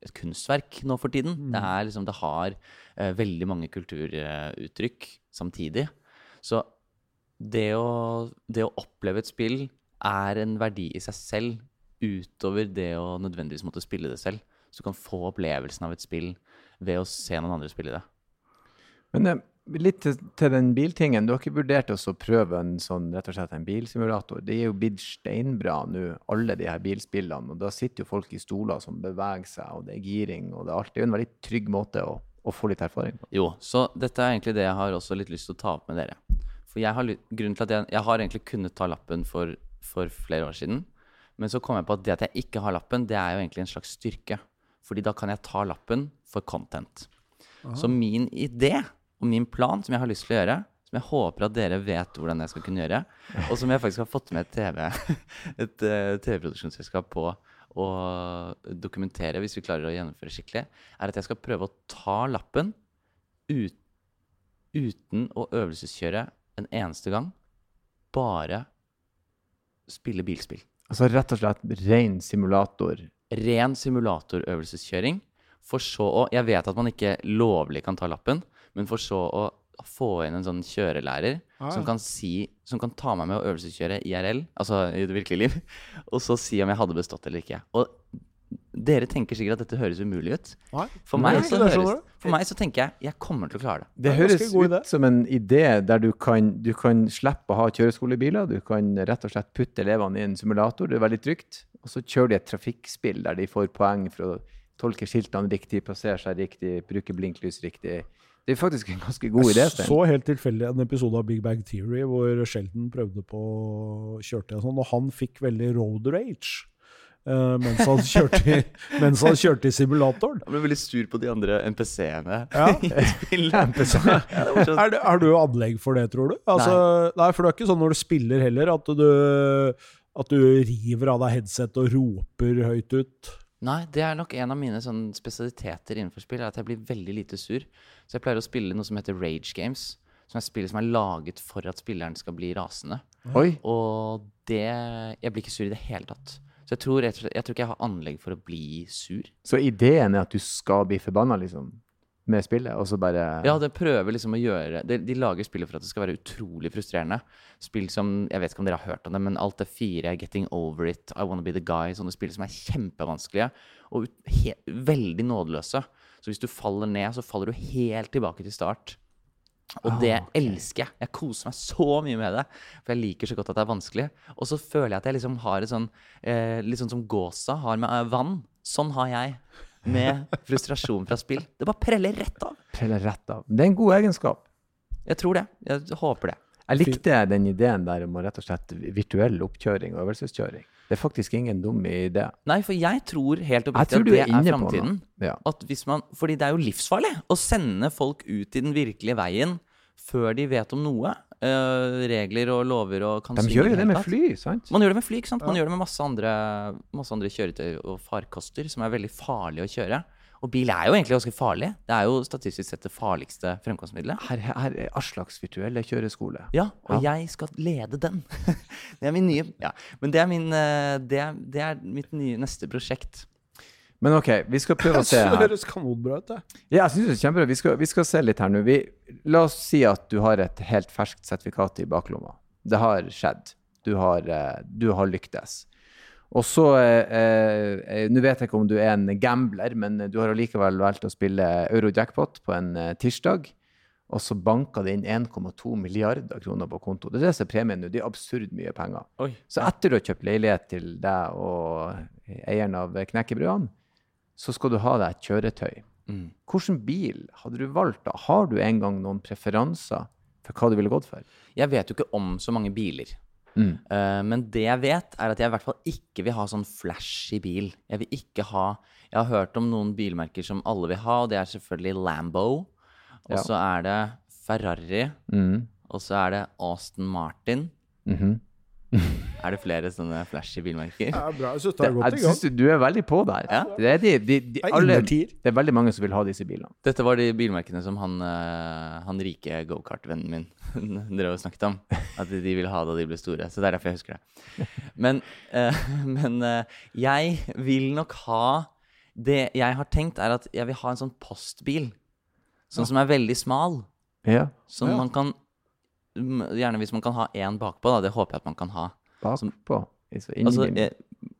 et kunstverk nå for tiden. Det, er liksom, det har uh, veldig mange kulturuttrykk samtidig. Så det å, det å oppleve et spill er en verdi i seg selv, utover det å nødvendigvis måtte spille det selv. Så du kan få opplevelsen av et spill ved å se noen andre spille det. Men eh, litt til, til den biltingen. Du har ikke vurdert også å prøve en sånn, rett og slett en bilsimulator? Det er jo blitt steinbra nå, alle de her bilspillene. Og da sitter jo folk i stoler som beveger seg, og det er giring, og det er alt. Det er jo en veldig trygg måte å, å få litt erfaring på. Jo, så dette er egentlig det jeg har også litt lyst til å ta opp med dere. For jeg har, grunnen til at jeg, jeg har egentlig kunnet ta lappen for, for flere år siden. Men så kom jeg på at det at jeg ikke har lappen, det er jo egentlig en slags styrke. Fordi da kan jeg ta lappen for content. Så min idé og min plan som jeg har lyst til å gjøre, som jeg håper at dere vet hvordan jeg skal kunne gjøre, og som jeg faktisk har fått med et TV, et TV-produksjonsselskap på å dokumentere, hvis vi klarer å gjennomføre skikkelig, er at jeg skal prøve å ta lappen ut, uten å øvelseskjøre en eneste gang. Bare spille bilspill. Altså rett og slett ren simulator. Ren simulatorøvelseskjøring. For så å Jeg vet at man ikke lovlig kan ta lappen, men for så å få inn en sånn kjørelærer Ja, som kan si Som kan ta meg med å øvelseskjøre IRL, altså i det virkelige liv, og så si om jeg hadde bestått eller ikke. Og dere tenker sikkert at dette høres umulig ut. For meg, så, høres, for meg så tenker jeg jeg kommer til å klare det. Det høres ut som en idé der du kan, du kan slippe å ha kjøreskolebiler. Du kan rett og slett putte elevene i en simulator, det er veldig trygt. Og så kjører de et trafikkspill der de får poeng for å tolke skiltene riktig, plassere seg riktig, bruke blinklys riktig. Det er faktisk en ganske god idé. Jeg så helt tilfeldig en episode av Big Bang Theory hvor Sheldon prøvde på kjørte og sånn, og han fikk veldig road rage. Uh, mens, han kjørte, i- mens han kjørte i simulatoren. Han ble veldig sur på de andre NPC-ene Ja. NPC. Ja, sånn- Er, det, er du anlegg for det, tror du? Altså, nei. for det er ikke sånn når du spiller heller, at du, at du river av deg headset og roper høyt ut. Nei, det er nok en av mine sånn spesialiteter innenfor spill, er at jeg blir veldig lite sur. Så jeg pleier å spille noe som heter Rage Games. Som er spill som er laget for at spilleren skal bli rasende. Oi, Og det Jeg blir ikke sur i det hele tatt. Så jeg tror, jeg, jeg tror ikke jeg har anlegg for å bli sur. så ideen er at du skal bli forbanna, liksom, med spillet, og så bare Ja, det prøver liksom å gjøre De, de lager spillet for at det skal være utrolig frustrerende. Spill som Jeg vet ikke om dere har hørt om det, men Alt det fire, Getting Over It, I Wanna Be The Guy Sånne spill som er kjempevanskelige og he, veldig nådeløse. Så hvis du faller ned, så faller du helt tilbake til start. Og det Ah, ok. elsker jeg. Jeg koser meg så mye med det. For jeg liker så godt at det er vanskelig. Og så føler jeg at jeg liksom har et sånn eh, Litt sånn som gåsa har med eh, vann. Sånn har jeg med frustrasjon fra spill. Det bare preller rett av. preller rett av. Det er en god egenskap. Jeg tror det. Jeg håper det. Jeg likte den ideen der om rett og slett virtuell oppkjøring og øvelseskjøring. Det er faktisk ingen dum idé. Nei, for jeg tror helt oppriktig at det er er framtiden. Ja. Man, fordi det er jo livsfarlig å sende folk ut i den virkelige veien før de vet om noe. Eh, regler og lover og kan De gjør jo det med fly, sant? Man gjør det med fly, ikke sant? Man gjør det med masse andre, masse andre kjøretøy og farkoster som er veldig farlige å kjøre. Og bil er jo egentlig ganske farlig. Det er jo statistisk sett det farligste fremkomstmiddelet. Her, her er Aslaks virtuelle kjøreskole. Ja, og jeg skal lede den. det er min nye Ja, men det er min eh, Det er, det er mitt nye neste prosjekt. Men OK, vi skal prøve å se her. Det høres kanonbra ut, det. Ja, jeg synes det er kjempebra. Vi skal, vi skal se litt her nå. Vi, la oss si at du har et helt ferskt sertifikat i baklomma. Det har skjedd. Du har, eh, du har lyktes. Og så eh, eh, Nå vet jeg ikke om du er en gambler, men du har allikevel valgt å spille Eurojackpot på en eh, tirsdag. Og så banka det inn 1,2 milliarder kroner på konto. Det er det som er premien nå. Det er absurd mye penger. Oi. Så etter du har kjøpt leilighet til deg og eieren av knekkebrødene, så skal du ha deg et kjøretøy. Mm. Hvilken bil hadde du valgt da? Har du en gang noen preferanser for hva du ville gått for? Jeg vet jo ikke om så mange biler. Mm. Uh, men det jeg vet, er at jeg i hvert fall ikke vil ha sånn flashy bil. Jeg vil ikke ha Jeg har hørt om noen bilmerker som alle vil ha, og det er selvfølgelig Lambo. Og Ja. så er det Ferrari. Mm. Og så er det Austin Martin. Mhm. Er det flere sånne flashy bilmerker? Er bra. Jeg synes det Det, er godt jeg i gang. synes du, du er veldig på der. Ja. Det, er de, de, de, alle, det er veldig mange som vil ha disse bilene. Dette var de bilmerkene som han, eh, han rike gokart-vennen min drev og snakket om. At de ville ha da de ble store. Så det er derfor jeg husker det. Men, eh, men eh, jeg vil nok ha Det jeg har tenkt, er at jeg vil ha en sånn postbil. Sånn som er veldig smal. Ja, Som Ja. man kan Gjerne hvis man kan ha én bakpå, da. Det håper jeg at man kan ha. bakpå. Altså, inni Altså eh,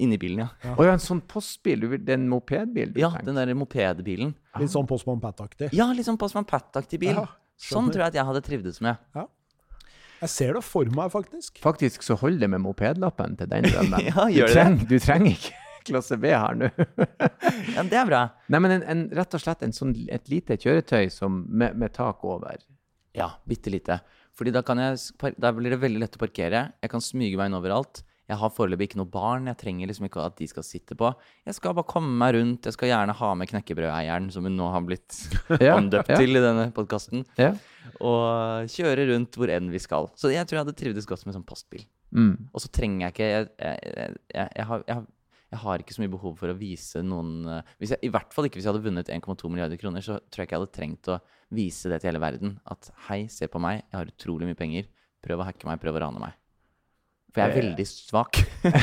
inni bilen, ja. Å ja, en sånn postbil? Du det er en mopedbil? du Ja, tenker? den der mopedbilen. Litt sånn Postman Pat-aktig. Ja, litt sånn Postman Pat-aktig bil. Ja, sånn tror jeg at jeg hadde trivdes med. Jeg ser det for meg, faktisk. Faktisk så holder det med mopedlappen til den drømmen. Ja, du, gjør det du trenger ikke klasse B her nå. Ja, det er bra. Nei, men en, en, rett og slett en sånn, et lite kjøretøy som, med, med tak over. Ja, bitte lite. Fordi da, kan jeg, da blir det veldig lett å parkere. Jeg kan smyge meg inn overalt. Jeg har foreløpig ikke noe barn. Jeg trenger liksom ikke at de skal sitte på. Jeg skal bare komme meg rundt. Jeg skal gjerne ha med knekkebrødeieren, som hun nå har blitt Ja, omdøpt ja. til i denne podkasten. Ja. Og kjøre rundt hvor enn vi skal. Så jeg tror jeg hadde trivdes godt med sånn postbil. Mm. Og så trenger jeg ikke jeg, jeg, jeg, har, jeg, har- jeg har ikke så mye behov for å vise noen eh, hvis jeg, I hvert fall ikke hvis jeg hadde vunnet 1,2 milliarder kroner, så tror jeg ikke jeg hadde trengt å vise det til hele verden. At hei, se på meg, jeg har utrolig mye penger. Prøv å hacke meg, prøv å rane meg. For jeg er veldig svak.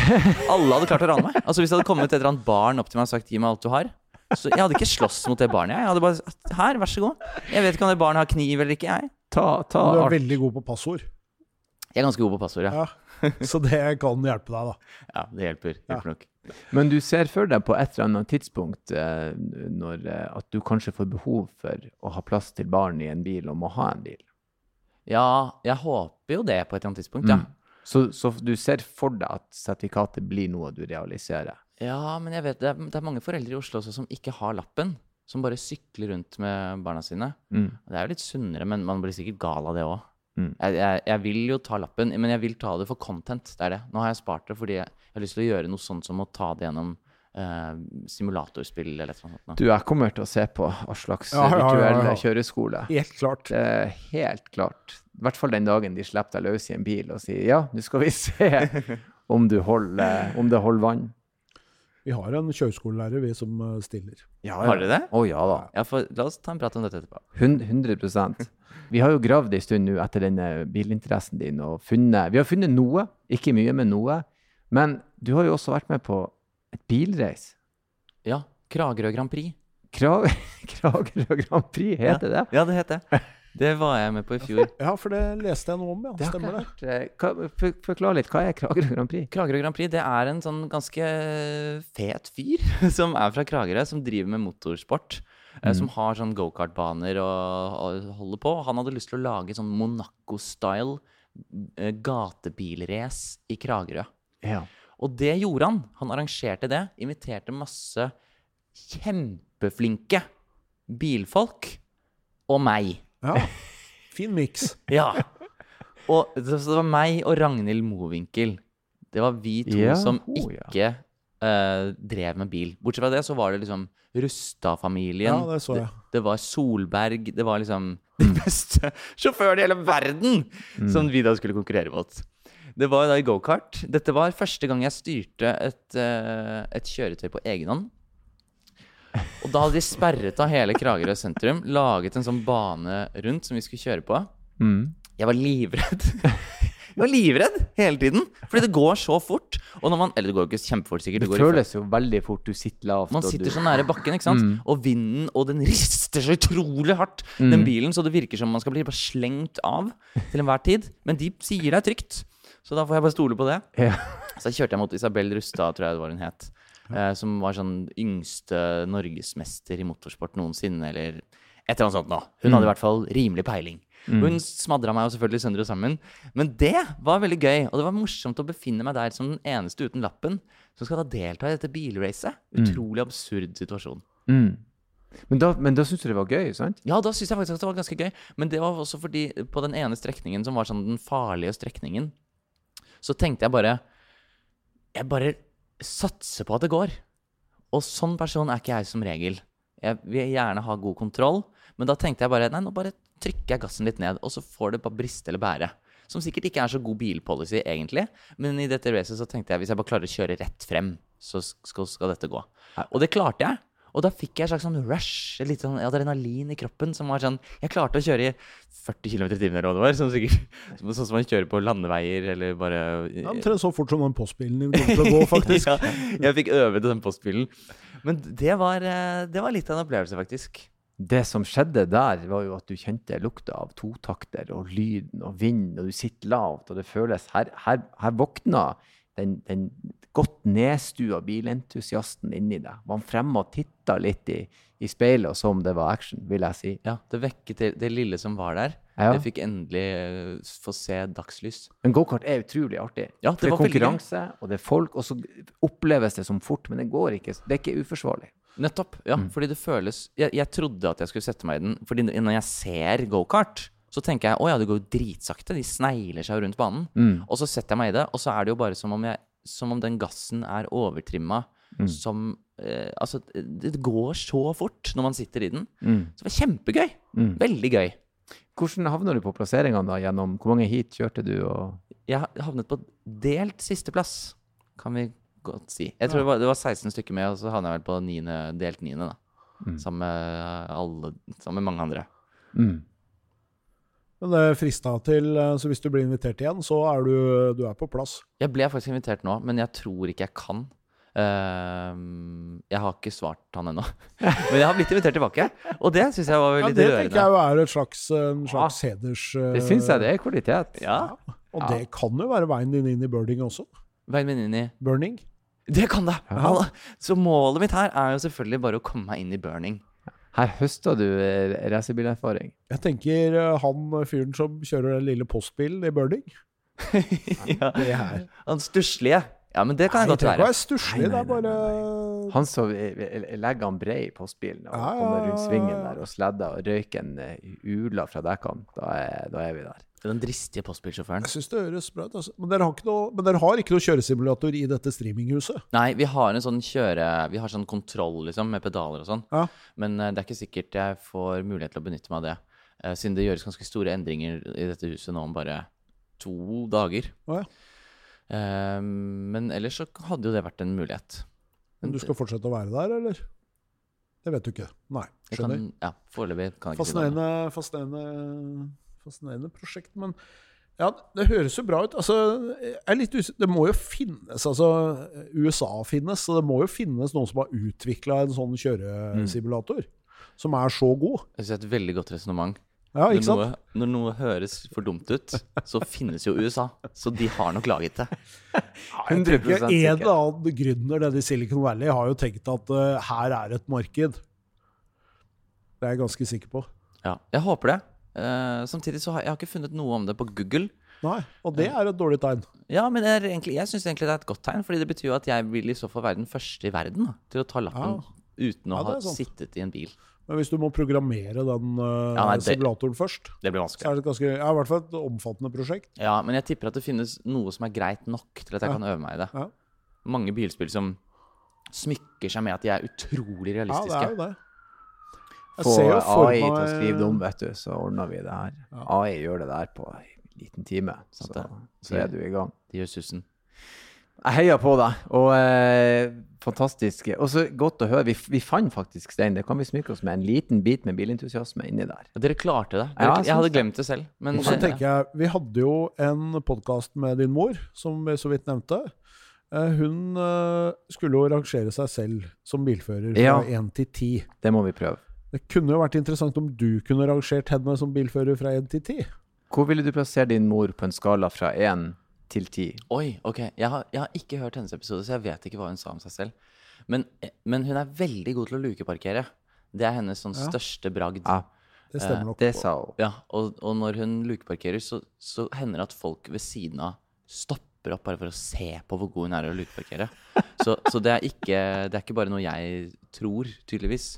Alle hadde klart å rane meg. Altså Hvis det hadde kommet et eller annet barn opp til meg og sagt 'gi meg alt du har', så jeg hadde ikke slåss mot det barnet. Jeg Jeg hadde bare sagt 'her, vær så god'. Jeg vet ikke om det barnet har kniv eller ikke, jeg. Ta, ta Du er veldig god på passord. Jeg er ganske god på passord, ja. Ja. Så det kan hjelpe deg, da. Ja, det hjelper. hjelper nok. Men du ser for deg på et eller annet tidspunkt eh, når, eh, at du kanskje får behov for å ha plass til barn i en bil og må ha en bil? Ja, jeg håper jo det på et eller annet tidspunkt, ja. Mm. Så, så du ser for deg at sertifikatet blir noe du realiserer? Ja, men jeg vet det er, det er mange foreldre i Oslo også som ikke har lappen. Som bare sykler rundt med barna sine. Mm. Det er jo litt sunnere, men man blir sikkert gal av det òg. Mm. Jeg, jeg, jeg vil jo ta lappen, men jeg vil ta det for content. Det er det. Nå har jeg spart det fordi jeg, jeg har lyst til å gjøre noe sånt som å ta det gjennom eh, simulatorspill eller noe sånt. nå. Du, jeg kommer til å se på Aslaks Ja, ja, ja, virtuelle ja. kjøreskole. Helt klart. Det er helt klart. I hvert fall den dagen de slipper deg løs i en bil og sier ja, nå skal vi se om, du holder, om det holder vann. Vi har en kjøreskolelærer, vi, som eh, stiller. Ja, Har dere det? Å ja da. Ja, for, la oss ta en prat om dette etterpå. Hun- 100 Vi har jo gravd en stund nå etter denne bilinteressen din og funnet Vi har funnet noe, ikke mye, men noe. Men du har jo også vært med på et bilreis. Ja. Kragerø Grand Prix. Kra Kragerø Grand Prix, heter det? Ja, det heter det. Det var jeg med på i fjor. Ja, for det leste jeg noe om, ja. Det Stemmer det. jeg. Eh, hva- Forklar litt. Hva er Kragerø Grand Prix? Kragerø Grand Prix det er en sånn ganske fet fyr som er fra Kragerø, som driver med motorsport. Mm. Som har sånn gokartbaner og, og holder på. Han hadde lyst til å lage sånn Monaco-style eh, gatebilrace i Kragerø. Ja. Og det gjorde han. Han arrangerte det. Inviterte masse kjempeflinke bilfolk. Og meg. Ja. Fin miks. Ja. Og det, så det var meg og Ragnhild Mowinckel. Det var vi to yeah. som ikke uh, drev med bil. Bortsett fra det så var det liksom Rustad-familien. Ja, det så jeg. Det, det var Solberg. Det var liksom de beste sjåførene i hele verden som vi da skulle konkurrere mot. Det var da i gokart. Dette var første gang jeg styrte et, uh, et kjøretøy på egen hånd. Og da hadde de sperret av hele Kragerø sentrum, laget en sånn bane rundt som vi skulle kjøre på. Mm. Jeg var livredd. Jeg var livredd hele tiden, fordi det går så fort. Og når man, eller det går jo ikke kjempefort, sikkert. Det Det føles jo veldig fort. Du sitter lavt. man sitter du... så nære bakken, ikke sant? Mm. Og vinden, og den rister så utrolig hardt, Mm. den bilen, så det virker som man skal bli bare slengt av til enhver tid. Men de sier det er trygt, så da får jeg bare stole på det. Ja. Så kjørte jeg mot Isabel Rustad, tror jeg det var hun het. Eh, som var sånn yngste norgesmester i motorsport noensinne, eller et eller annet sånt noe. Hun Mm. hadde i hvert fall rimelig peiling. Mm. Hun smadra meg jo selvfølgelig sønder og sammen. Men det var veldig gøy, og det var morsomt å befinne meg der som den eneste uten lappen som skal da delta i dette bilracet. Utrolig absurd situasjon. Mm. Men da, men da syntes du det var gøy, sant? Ja, da syntes jeg faktisk at det var ganske gøy. Men det var også fordi på den ene strekningen som var sånn den farlige strekningen, så tenkte jeg bare Jeg bare satser på at det går. Og sånn person er ikke jeg som regel. Jeg vil gjerne ha god kontroll, men da tenkte jeg bare Nei, nå bare trykker jeg gassen litt ned, og så får det bare briste eller bære. Som sikkert ikke er så god bilpolicy, egentlig, men i dette racet så tenkte jeg hvis jeg bare klarer å kjøre rett frem, så skal, skal dette gå. Og det klarte jeg. Og da fikk jeg et slags sånn rush, et litt sånn adrenalin i kroppen, som var sånn Jeg klarte å kjøre i 40 km i timen, eller hva det var. Sånn, sikkert, sånn som man kjører på landeveier, eller bare Ja, Omtrent så fort som den postbilen din kommer til å gå, faktisk. ja, jeg fikk øve til den postbilen. Men det var, eh, det var litt av en opplevelse, faktisk. Det som skjedde der, var jo at du kjente lukta av totakter og lyden og vind, og du sitter lavt, og det føles Her, her, her våkna den, den godt nedstua bilentusiasten inni deg. Var fremme og titta litt i, i speilet så om det var action, vil jeg si. Ja, Det vekket det, det lille som var der. Ja. Det fikk endelig uh, få se dagslys. Men gokart er utrolig artig. Ja, For det det er veldig konkurranse, og det er folk, og så oppleves det som fort, men det går ikke. Det er ikke uforsvarlig. Nettopp. ja, fordi det føles jeg, jeg trodde at jeg skulle sette meg i den, fordi når jeg ser gokart, så tenker jeg å ja, det går jo dritsakte. De snegler seg rundt banen. Mm. Og så setter jeg meg i det, og så er det jo bare som om, jeg, som om den gassen er overtrimma Mm. som eh, Altså, det går så fort når man sitter i den. Mm. Så det var kjempegøy. Mm. Veldig gøy. Hvordan havner du på plasseringene da? Gjennom hvor mange heat kjørte du? Og... Jeg havnet på delt sisteplass, kan vi godt si. Jeg tror det, var, det var 16 stykker med, og så havnet jeg vel på 9, delt niende, da. Mm. Sammen, med alle, sammen med mange andre. Mm. Men det frista til, eh, så hvis du blir invitert igjen, så er du, du er på plass. Jeg ble faktisk invitert nå, men jeg tror ikke jeg kan. Uh, jeg har ikke svart han ennå. men jeg har blitt invitert tilbake, og det syns jeg var Ja, det tenker jeg jo er et slags, en slags heders... Uh, Det syns jeg det er kvalitet. Ja, Og Ja. det kan jo være veien din inn i burning også. Veien min inn i Burning. Det kan det! Ja. Så målet mitt her er jo selvfølgelig bare å komme meg inn i burning. Her høster du eh, racerbilerfaring. Jeg tenker eh, han fyren som kjører den lille postbilen i Burning. ja. Han stusslige. Ja, men det kan Nei, jeg godt være. Det være stusslig, det er bare Han som eh, eh, legger han brei i postbilen og Ja, ja, kommer rundt svingen der og sledder og røyker en eh, ula fra dekkene, da da er vi der. Den dristige postbilsjåføren. Jeg syns det høres bra ut. Altså. Men, dere noe, men dere har ikke noe kjøresimulator i dette streaminghuset? Nei, vi har en sånn kjøre... Vi har sånn kontroll, liksom, med pedaler og sånn. Ja. Men eh, det er ikke sikkert jeg får mulighet til å benytte meg av det. eh, siden det gjøres ganske store endringer i dette huset nå om bare to dager. Oh, ja. Eh, men ellers så hadde jo det vært en mulighet. Men du skal fortsette å være der, eller? Det vet du ikke. Nei, skjønner. kan, ja, Foreløpig kan jeg ikke noe. det. Fascinerende, fascinerende, fascinerende prosjekt, men ja, det høres jo bra ut. Altså, er. Det må jo finnes altså, USA finnes, så det må jo finnes noen som har utvikla en sånn kjøresimulator. Som er så god. Jeg synes det er et veldig godt resonnement. Ja, Når, ikke sant? noe- når noe høres for dumt ut, så finnes jo USA. Så de har nok laget det. Jeg 100 tenker En eller annen gründer nede i Silicon Valley har jo tenkt at uh, her er et marked. Det er jeg ganske sikker på. Ja, jeg håper det. Uh, samtidig så har jeg har ikke funnet noe om det på Google. Nei, Og det er et dårlig tegn. Ja, men det er egentlig, jeg syns egentlig det er et godt tegn, fordi det betyr jo at jeg vil i så fall være den første i verden da, til å ta lappen uten å Ja, ha sant. sittet i en bil. Men hvis du må programmere den eh, Ja, nei, det- simulatoren først, Det blir så er det ganske, ja, i hvert fall et omfattende prosjekt. Ja, men jeg tipper at det finnes noe som er greit nok til at jeg Ja. kan øve meg i det. Ja. Mange bilspill som smykker seg med at de er utrolig realistiske. Ja, det er jo det. Jeg Få ser jo for AI til å skrive det om, vet du, så ordner vi det her. AI gjør det der på en liten time, så, det. så er du i gang. De gjør sussen. Jeg heier på deg, og eh, fantastisk. Og så godt å høre. Vi, vi fant faktisk, Stein, det kan vi smykke oss med, en liten bit med bilentusiasme inni der. Og Dere klarte det. Ja, Dere, jeg jeg hadde glemt det selv. Men Og så tenker jeg, Vi hadde jo en podkast med din mor, som vi så vidt nevnte. Eh, Hun eh, skulle jo rangere seg selv som bilfører fra Ja. 1 til 10. Det må vi prøve. Det kunne jo vært interessant om du kunne rangert henne som bilfører fra 1 til 10. Hvor ville du plassere din mor på en skala fra 1 til ti. Oi, ok. Jeg har, jeg har ikke hørt hennes episode, så jeg vet ikke hva hun sa om seg selv. Men, men hun er veldig god til å lukeparkere. Det er hennes sånn Ja. største bragd. Ja, Det stemmer nok. det sa hun. Ja, og, og når hun lukeparkerer, så, så hender det at folk ved siden av stopper opp bare for å se på hvor god hun er til å lukeparkere. Så, så det, er ikke, det er ikke bare noe jeg tror, tydeligvis.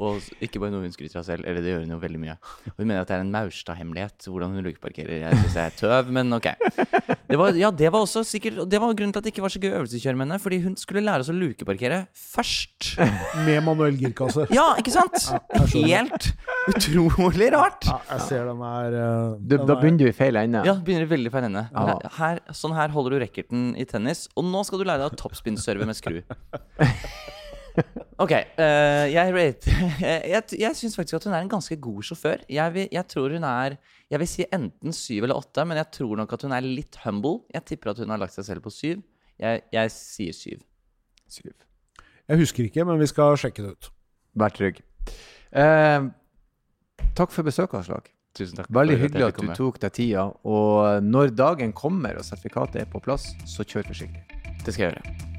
Og ikke bare noe hun skryter av selv. Eller det gjør hun jo veldig mye. Og hun mener at det er en Maurstad-hemmelighet hvordan hun lukeparkerer. Jeg syns jeg er tøv, men ok. Det var, ja, det var også sikkert Det var grunnen til at det ikke var så gøy øvelseskjøre med henne. Fordi hun skulle lære oss å lukeparkere først. Med manuell girkasse. Ja, ikke sant? Helt utrolig rart. Ja, jeg ser den er uh, Du, den da er- begynner du i feil ende. Ja, begynner i veldig feil ende. Ja. Her, her, sånn her holder du racketen i tennis, og nå skal du lære deg å toppspin-serve med skru. Ok, Uh, jeg rate Jeg, jeg, syns faktisk at hun er en ganske god sjåfør. Jeg vil, jeg tror hun er Jeg vil si enten syv eller åtte, men jeg tror nok at hun er litt humble. Jeg tipper at hun har lagt seg selv på syv. Jeg, jeg sier syv. Syv. Jeg husker ikke, men vi skal sjekke det ut. Vær trygg. Uh, takk for besøket, Aslak. Tusen takk. Veldig hyggelig at du tok deg tida. Og når dagen kommer og sertifikatet er på plass, så kjør forsiktig. Det skal jeg gjøre.